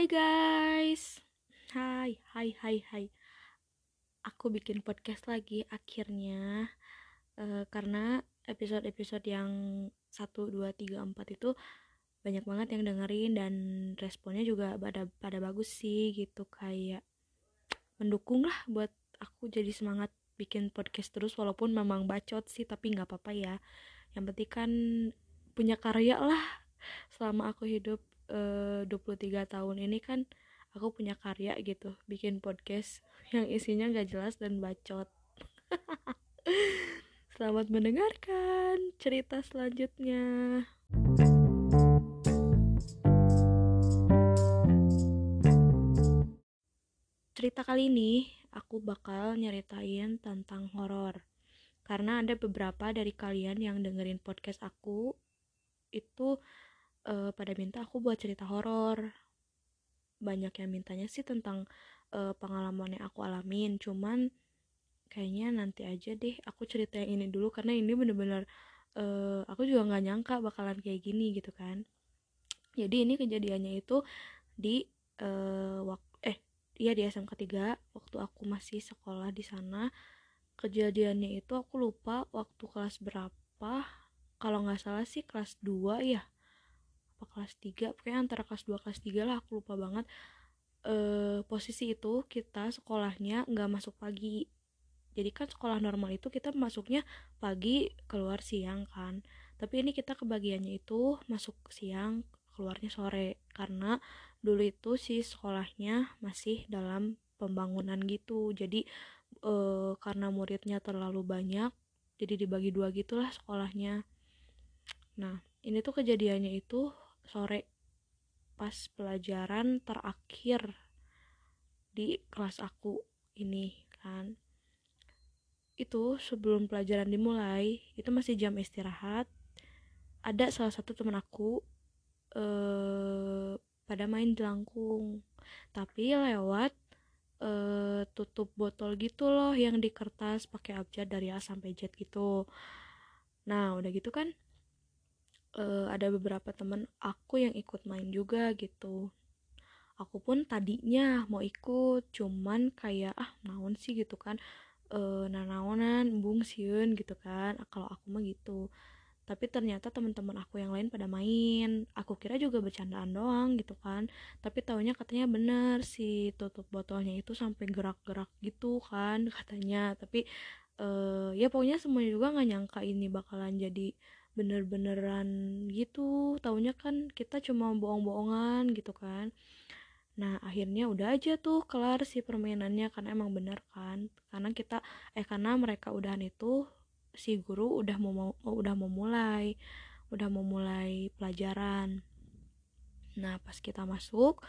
Hai guys. Hai, hai, hai, hai. Aku bikin podcast lagi akhirnya uh, Karena episode-episode yang 1, 2, 3, 4 itu banyak banget yang dengerin dan responnya juga pada pada bagus sih gitu. Kayak mendukung lah buat aku jadi semangat bikin podcast terus walaupun memang bacot sih tapi nggak apa-apa ya. Yang penting kan punya karya lah selama aku hidup eh, 23 tahun ini kan aku punya karya gitu bikin podcast yang isinya gak jelas dan bacot. Selamat mendengarkan cerita selanjutnya. Cerita kali ini aku bakal nyeritain tentang horor. Karena ada beberapa dari kalian yang dengerin podcast aku itu uh, pada minta aku buat cerita horor. Banyak yang mintanya sih tentang uh, pengalaman yang aku alamin. Cuman kayaknya nanti aja deh aku cerita yang ini dulu karena ini bener-bener uh, aku juga nggak nyangka bakalan kayak gini gitu kan. Jadi ini kejadiannya itu di uh, waktu eh iya di SMK 3 waktu aku masih sekolah di sana. Kejadiannya itu aku lupa waktu kelas berapa. Kalau nggak salah sih kelas 2 ya apa kelas 3 pokoknya antara kelas 2 kelas 3 lah aku lupa banget. E, posisi itu kita sekolahnya nggak masuk pagi. Jadi kan sekolah normal itu kita masuknya pagi keluar siang kan. Tapi ini kita kebagiannya itu masuk siang keluarnya sore. Karena dulu itu si sekolahnya masih dalam pembangunan gitu. Jadi e, karena muridnya terlalu banyak jadi dibagi dua gitulah sekolahnya. Nah ini tuh kejadiannya itu sore pas pelajaran terakhir di kelas aku ini kan. Itu sebelum pelajaran dimulai itu masih jam istirahat ada salah satu teman aku eh, pada main jelangkung tapi lewat eh, tutup botol gitu loh yang di kertas pakai abjad dari A sampai Z gitu. Nah udah gitu kan uh, ada beberapa temen aku yang ikut main juga gitu. Aku pun tadinya mau ikut cuman kayak ah naon sih gitu kan. Uh, nanaonan bung siun gitu kan. Kalau aku mah gitu. Tapi ternyata teman-teman aku yang lain pada main. Aku kira juga bercandaan doang gitu kan. Tapi taunya katanya bener si tutup botolnya itu sampai gerak-gerak gitu kan katanya. Tapi uh, ya pokoknya semuanya juga nggak nyangka ini bakalan jadi bener-beneran gitu taunya kan kita cuma bohong-bohongan gitu kan. Nah akhirnya udah aja tuh kelar si permainannya karena emang bener kan. Karena kita eh karena mereka udahan itu si guru udah mau, mau udah mau mulai udah mau mulai pelajaran. Nah pas kita masuk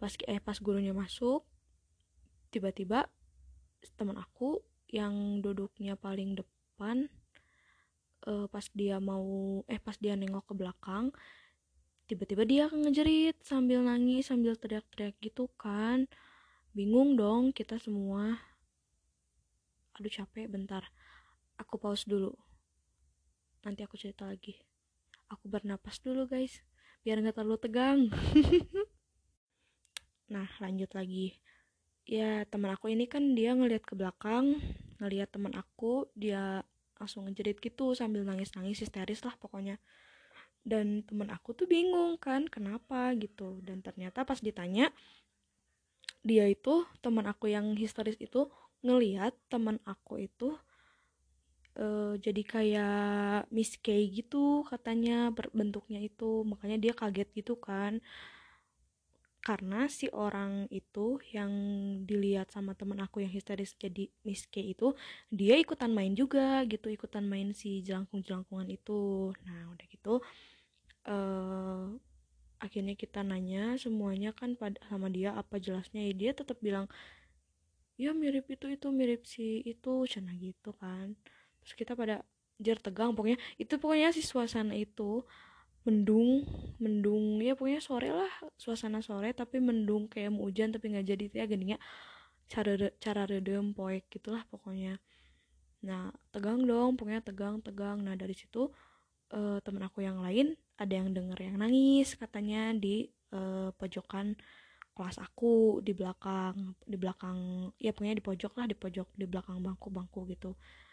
pas eh pas gurunya masuk tiba-tiba teman aku yang duduknya paling depan uh, pas dia mau eh pas dia nengok ke belakang tiba-tiba dia ngejerit sambil nangis sambil teriak-teriak gitu kan. Bingung dong kita semua. Aduh capek bentar. Aku pause dulu. Nanti aku cerita lagi. Aku bernapas dulu guys biar nggak terlalu tegang. Nah lanjut lagi. Ya teman aku ini kan dia ngelihat ke belakang ngelihat teman aku dia langsung ngejerit gitu sambil nangis-nangis histeris lah pokoknya. Dan temen aku tuh bingung kan kenapa gitu. Dan ternyata pas ditanya dia itu teman aku yang histeris itu ngeliat teman aku itu uh, jadi kayak Miss K gitu katanya berbentuknya itu. Makanya dia kaget gitu kan karena si orang itu yang dilihat sama temen aku yang histeris jadi Miss K itu dia ikutan main juga gitu ikutan main si jelangkung jelangkungan itu. Nah udah gitu uh, akhirnya kita nanya semuanya kan pada sama dia apa jelasnya ya dia tetap bilang ya mirip itu itu mirip si itu cina gitu kan. Terus kita pada jar tegang pokoknya. Itu pokoknya si suasana itu mendung mendung ya pokoknya sore lah suasana sore tapi mendung kayak mau hujan tapi nggak jadi ya gini ya cara cara redem poek gitulah pokoknya. Nah tegang dong pokoknya tegang tegang. Nah dari situ uh, temen aku yang lain ada yang denger yang nangis katanya di uh, pojokan kelas aku di belakang di belakang ya pokoknya di pojok lah di pojok di belakang bangku-bangku gitu. ah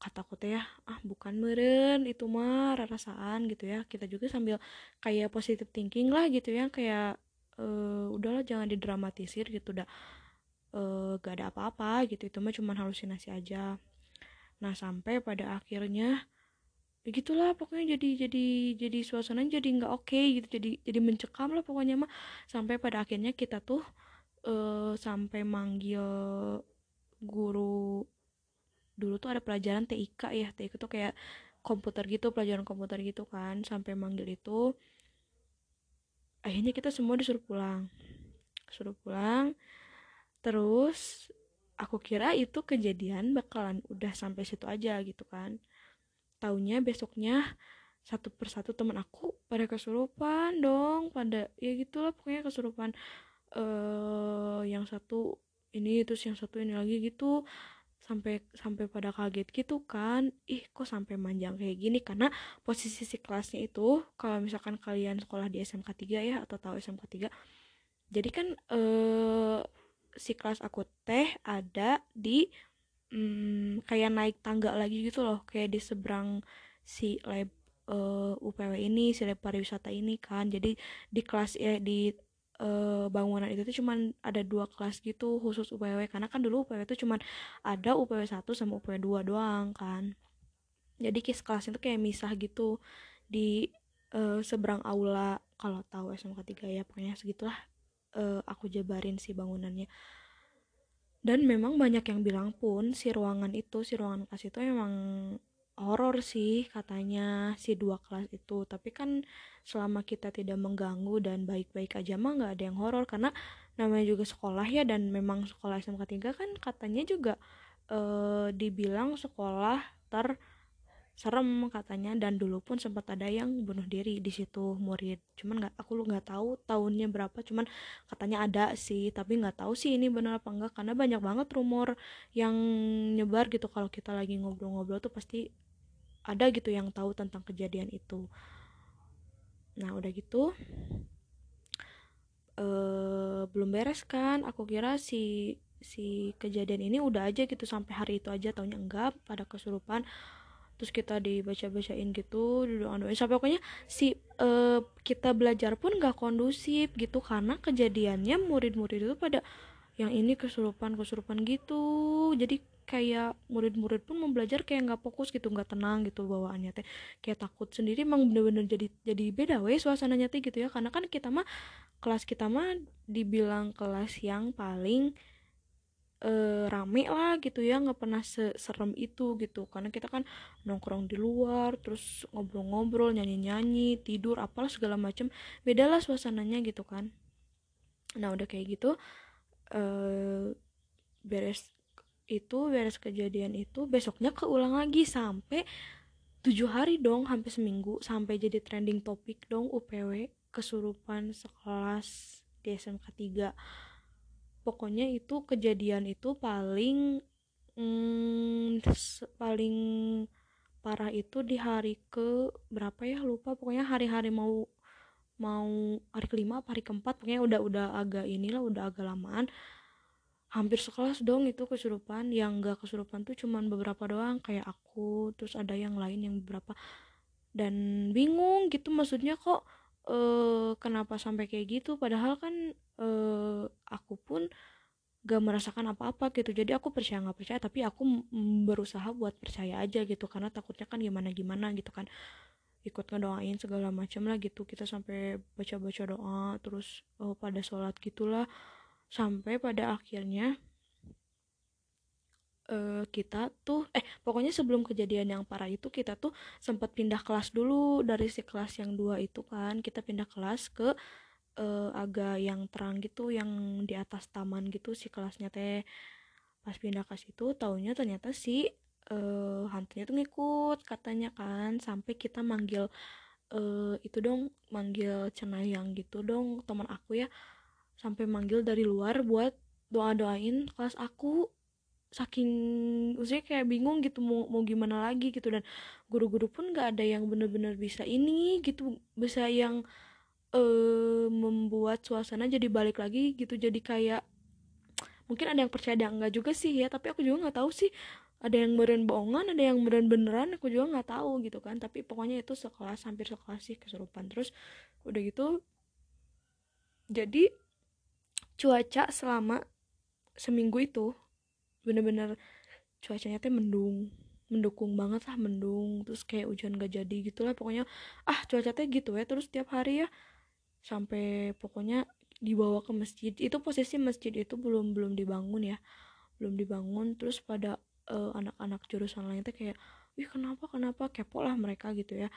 kataku teh ya ah bukan meren itu mah rasaan gitu ya. Kita juga sambil kayak positive thinking lah gitu ya kayak uh, udahlah jangan didramatisir gitu dah uh, gak ada apa-apa gitu. Itu mah cuma halusinasi aja. Nah sampai pada akhirnya begitulah pokoknya jadi jadi jadi suasana jadi nggak oke okay, gitu jadi jadi mencekam lah pokoknya mah. Sampai pada akhirnya kita tuh uh, sampai manggil guru dulu tuh ada pelajaran TIK ya TIK tuh kayak komputer gitu pelajaran komputer gitu kan sampai manggil itu akhirnya kita semua disuruh pulang. Suruh pulang terus aku kira itu kejadian bakalan udah sampai situ aja gitu kan. Taunya besoknya satu persatu teman aku pada kesurupan dong pada ya gitulah pokoknya kesurupan. Uh, yang satu ini terus yang satu ini lagi gitu sampai sampai pada kaget gitu kan. Ih kok sampai manjang kayak gini? Karena posisi si kelasnya itu kalau misalkan kalian sekolah di SMK 3 ya atau tahu SMK 3 jadi kan eh si kelas aku teh ada di hmm, kayak naik tangga lagi gitu loh. Kayak di seberang si lab uh, UPW ini si lab pariwisata ini kan. Jadi di kelas ya di uh, bangunan itu tuh cuman ada dua kelas gitu khusus UPW karena kan dulu UPW itu cuman ada UPW 1 sama UPW 2 doang kan. Jadi kis kelas itu kayak misah gitu di uh, seberang aula. Kalau tahu SMK 3 ya pokoknya segitulah uh, aku jabarin si bangunannya. Dan memang banyak yang bilang pun si ruangan itu si ruangan kelas itu emang horor sih katanya si dua kelas itu. Tapi kan selama kita tidak mengganggu dan baik-baik aja mah nggak ada yang horor. Karena namanya juga sekolah ya dan memang sekolah SMK 3 kan katanya juga eh, dibilang sekolah ter serem katanya. Dan dulu pun sempat ada yang bunuh diri di situ murid. Cuman nggak aku lu nggak tahu tahunnya berapa. Cuman katanya ada sih tapi nggak tahu sih ini benar apa enggak karena banyak banget rumor yang nyebar gitu. Kalau kita lagi ngobrol-ngobrol tuh pasti ada gitu yang tahu tentang kejadian itu. Nah udah gitu eh belum beres kan? Aku kira si si kejadian ini udah aja gitu sampai hari itu aja taunya enggak pada kesurupan. Terus kita dibaca-bacain gitu didoain sampai pokoknya si uh, kita belajar pun gak kondusif gitu karena kejadiannya murid-murid itu pada yang ini kesurupan kesurupan gitu. Jadi kayak murid-murid pun mau belajar kayak nggak fokus gitu nggak tenang gitu bawaannya teh. Kayak takut sendiri emang bener-bener jadi jadi beda weh suasananya teh gitu ya. Karena kan kita mah kelas kita mah dibilang kelas yang paling uh, rame lah gitu ya nggak pernah serem itu gitu. Karena kita kan nongkrong di luar terus ngobrol-ngobrol nyanyi-nyanyi tidur apalah segala macam beda lah suasananya gitu kan. Nah udah kayak gitu uh, beres itu beres kejadian itu besoknya keulang lagi sampai tujuh hari dong hampir seminggu sampai jadi trending topik dong UPW kesurupan sekelas di SMK 3 pokoknya itu kejadian itu paling hmm, paling parah itu di hari ke berapa ya lupa. Pokoknya hari-hari mau mau hari kelima apa hari keempat pokoknya udah udah agak inilah udah agak lamaan hampir sekelas dong itu kesurupan. Yang gak kesurupan tuh cuman beberapa doang kayak aku terus ada yang lain yang beberapa. Dan bingung gitu maksudnya kok eh kenapa sampai kayak gitu? Padahal kan eh aku pun gak merasakan apa-apa gitu. Jadi aku percaya nggak percaya tapi aku berusaha buat percaya aja gitu. Karena takutnya kan gimana gimana gitu kan. Ikut ngedoain segala macam lah gitu. Kita sampai baca-baca doa terus oh, pada sholat gitulah sampai pada akhirnya uh, kita tuh eh pokoknya sebelum kejadian yang parah itu kita tuh sempat pindah kelas dulu dari si kelas yang dua itu kan. Kita pindah kelas ke uh, agak yang terang gitu yang di atas taman gitu si kelasnya teh. Pas pindah ke situ taunya ternyata si uh, hantunya tuh ngikut katanya kan. Sampai kita manggil uh, itu dong manggil cenayang gitu dong teman aku ya sampai manggil dari luar buat doa doain kelas aku. Saking maksudnya kayak bingung gitu mau mau gimana lagi gitu. Dan guru-guru pun nggak ada yang bener-bener bisa ini gitu bisa yang uh, membuat suasana jadi balik lagi gitu. Jadi kayak mungkin ada yang percaya ada yang enggak juga sih ya. Tapi aku juga nggak tahu sih ada yang beren bohongan ada yang beren beneran aku juga nggak tahu gitu kan. Tapi pokoknya itu sekelas hampir sekelas sih kesurupan. Terus udah gitu jadi cuaca selama seminggu itu bener-bener cuacanya teh mendung mendukung banget lah mendung terus kayak hujan gak jadi gitulah pokoknya. Ah cuaca teh gitu ya terus tiap hari ya. Sampai pokoknya dibawa ke masjid. Itu posisi masjid itu belum belum dibangun ya. Belum dibangun terus pada uh, anak-anak jurusan lain tuh kayak wih kenapa kenapa? Kepo lah mereka gitu ya.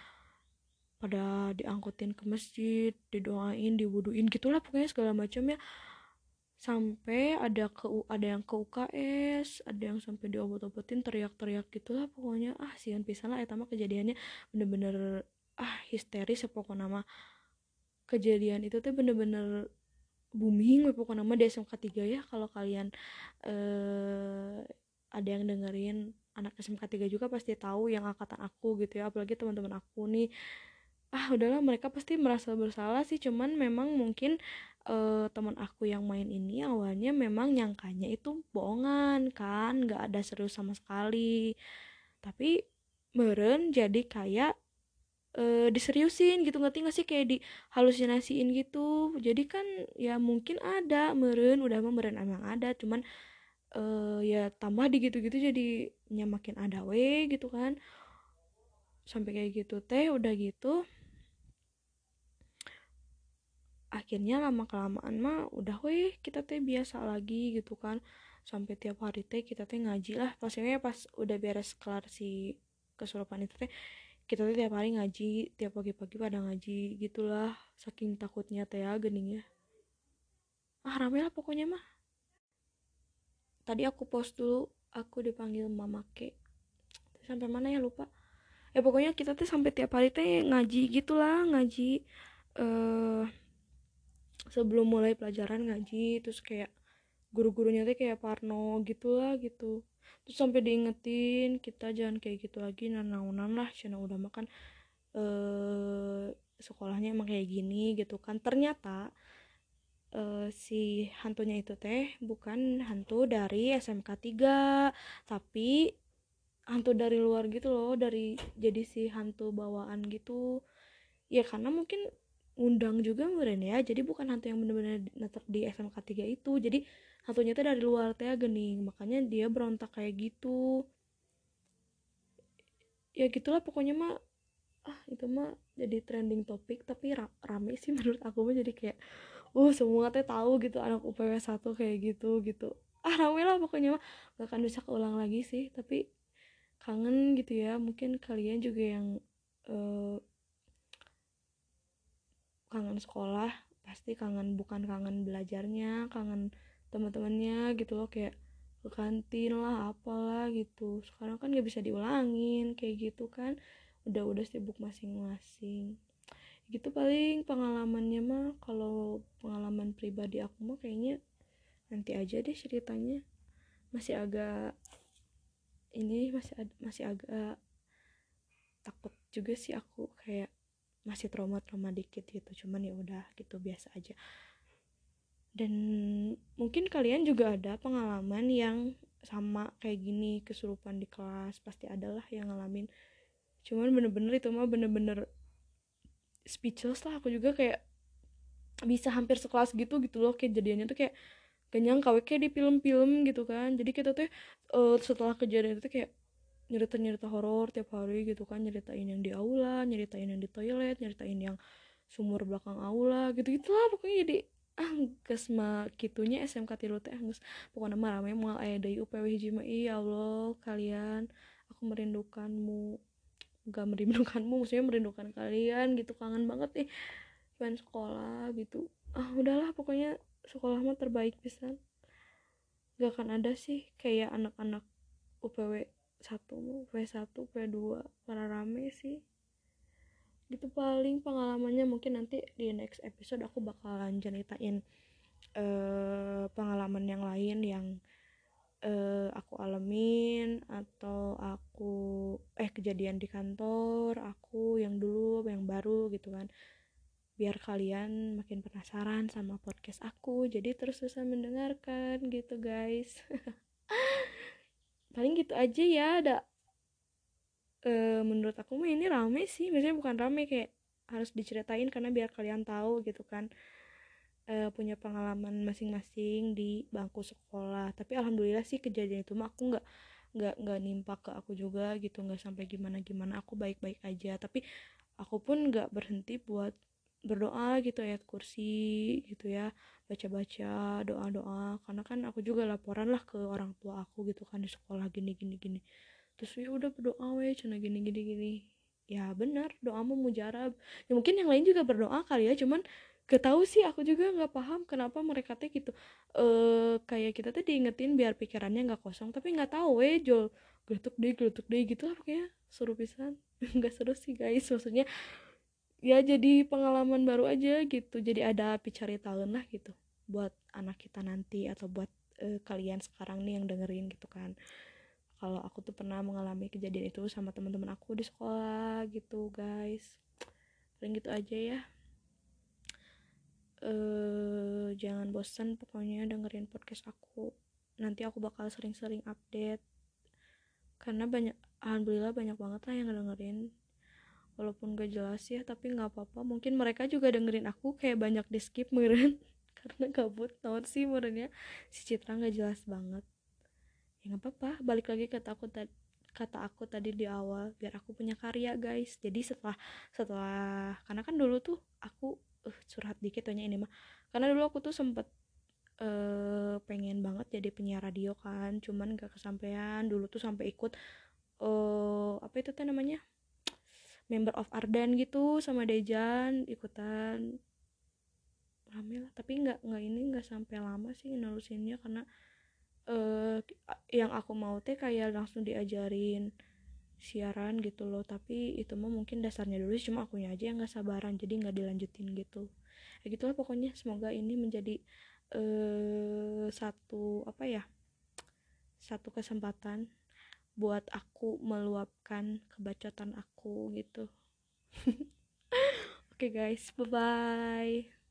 Pada diangkutin ke masjid didoain diwuduin gitulah pokoknya segala macam ya sampai ada ke ada yang ke UKS ada yang sampai diobot-obotin teriak-teriak gitulah pokoknya. Ah sian pisan lah etama kejadiannya bener-bener ah histeris pokok nama. Kejadian itu tuh bener-bener booming pokok nama di SMK 3 ya. Kalau kalian eh ada yang dengerin anak SMK 3 juga pasti tahu yang angkatan aku gitu ya. Apalagi teman-teman aku nih. Ah udahlah mereka pasti merasa bersalah sih. Cuman memang mungkin uh, teman aku yang main ini awalnya memang nyangkanya itu bohongan kan? Nggak ada serius sama sekali. Tapi meren jadi kayak uh, diseriusin gitu. Ngerti gak sih? Kayak dihalusinasiin gitu. Jadi kan ya mungkin ada meren udah emang meren emang ada. Cuman uh, ya tambah di gitu-gitu jadi nyamakin ada we gitu kan. Sampai kayak gitu teh udah gitu akhirnya lama kelamaan mah udah weh kita teh biasa lagi gitu kan. Sampai tiap hari teh kita teh ngaji lah. Pastinya pas udah beres kelar si kesurupan itu teh kita teh tiap hari ngaji tiap pagi-pagi pada ngaji gitulah. Saking takutnya teh ya geningnya ah rame lah pokoknya mah. Tadi aku post dulu aku dipanggil mama ke sampai mana ya lupa. Ya pokoknya kita tuh sampai tiap hari teh ngaji gitulah ngaji uh, sebelum mulai pelajaran ngaji terus kayak guru-gurunya tuh kayak Parno gitulah gitu. Terus sampai diingetin kita jangan kayak gitu lagi nanaunan lah cina udah makan uh, sekolahnya emang kayak gini gitu kan. Ternyata uh, si hantunya itu teh bukan hantu dari SMK 3 tapi hantu dari luar gitu loh dari jadi si hantu bawaan gitu. Ya karena mungkin undang juga meren ya. Jadi bukan hantu yang bener-bener netep di SMK 3 itu. Jadi hantunya teh dari luar teh gening makanya dia berontak kayak gitu. Ya gitulah pokoknya mah ah itu mah jadi trending topik tapi rame sih menurut aku mah jadi kayak uh semua teh tahu gitu anak UPW satu kayak gitu gitu. Ah rame lah pokoknya mah gak akan bisa keulang lagi sih. Tapi kangen gitu ya. Mungkin kalian juga yang uh, kangen sekolah pasti kangen bukan kangen belajarnya kangen teman-temannya gitu loh kayak ke kantin lah apalah gitu. Sekarang kan gak bisa diulangin kayak gitu kan. Udah udah sibuk masing-masing. Gitu paling pengalamannya mah kalau pengalaman pribadi aku mah kayaknya nanti aja deh ceritanya. Masih agak ini masih masih agak takut juga sih aku kayak masih trauma-trauma dikit gitu cuman ya udah gitu biasa aja. Dan mungkin kalian juga ada pengalaman yang sama kayak gini kesurupan di kelas pasti adalah yang ngalamin. Cuman bener-bener itu mah bener-bener speechless lah aku juga kayak bisa hampir sekelas gitu gitu loh kayak jadiannya tuh kayak kenyang kayak di film-film gitu kan. Jadi kita tuh uh, setelah kejadian itu kayak nyerita-nyerita horor tiap hari gitu kan nyeritain yang di aula nyeritain yang di toilet nyeritain yang sumur belakang aula gitu gitulah pokoknya jadi geus mah kitunya SMK tilu teh geus pokoknya mah rame moal aya deui UPW hiji ya Allah kalian aku merindukanmu. Gak merindukanmu maksudnya merindukan kalian gitu kangen banget nih pengen sekolah gitu. Ah udahlah pokoknya sekolah mah terbaik bisa gak akan ada sih kayak anak-anak UPW 1 UPW 1 UPW 2 para rame sih. Gitu paling pengalamannya mungkin nanti di next episode aku bakalan ceritain uh, pengalaman yang lain yang uh, aku alamin atau aku eh kejadian di kantor aku yang dulu yang baru gitu kan. Biar kalian makin penasaran sama podcast aku. Jadi terus bisa mendengarkan gitu guys paling gitu aja ya ada e, menurut aku mah ini rame sih. Maksudnya bukan rame kayak harus diceritain karena biar kalian tahu gitu kan. E, punya pengalaman masing-masing di bangku sekolah. Tapi alhamdulillah sih kejadian itu mah aku nggak nggak nggak nimpa ke aku juga gitu. Nggak sampai gimana gimana aku baik baik aja. Tapi aku pun nggak berhenti buat berdoa gitu ayat kursi gitu ya. Baca baca doa doa karena kan aku juga laporan lah ke orang tua aku gitu kan di sekolah gini gini gini. Terus ya udah berdoa weh cina gini gini gini. Ya benar doamu mujarab. Ya mungkin yang lain juga berdoa kali ya cuman gak tahu sih aku juga nggak paham kenapa mereka teh gitu eh kayak kita tuh diingetin biar pikirannya nggak kosong tapi nggak tahu weh jol geletuk deh geletuk deh gitu lah pokoknya seru pisan. Nggak seru sih guys maksudnya ya jadi pengalaman baru aja gitu. Jadi ada api cari tahun lah gitu buat anak kita nanti atau buat uh, kalian sekarang nih yang dengerin gitu kan. Kalau aku tuh pernah mengalami kejadian itu sama teman-teman aku di sekolah gitu guys. Paling gitu aja ya. Uh, jangan bosan pokoknya dengerin podcast aku. Nanti aku bakal sering-sering update. Karena banyak alhamdulillah banyak banget lah yang dengerin walaupun gak jelas ya tapi nggak apa-apa. Mungkin mereka juga dengerin aku kayak banyak di skip meren karena gabut tahun sih merennya si Citra nggak jelas banget. Ya nggak apa-apa balik lagi kata aku tadi kata aku tadi di awal. Biar aku punya karya guys. Jadi setelah setelah karena kan dulu tuh aku uh, curhat dikit tanya ini mah. Karena dulu aku tuh sempet uh, pengen banget jadi penyiar radio kan. Cuman gak kesampaian. Dulu tuh sampai ikut uh, apa itu teh namanya member of Ardan gitu sama Dejan ikutan. Rame lah tapi nggak nggak ini nggak sampai lama sih nerusinnya karena uh, yang aku mau teh kayak langsung diajarin siaran gitu loh tapi itu mah mungkin dasarnya dulu cuma akunya aja yang nggak sabaran jadi nggak dilanjutin gitu. Ya gitulah pokoknya semoga ini menjadi uh, satu apa ya satu kesempatan buat aku meluapkan kebacotan aku gitu. Oke okay guys. Bye bye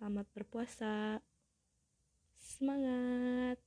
selamat berpuasa. Semangat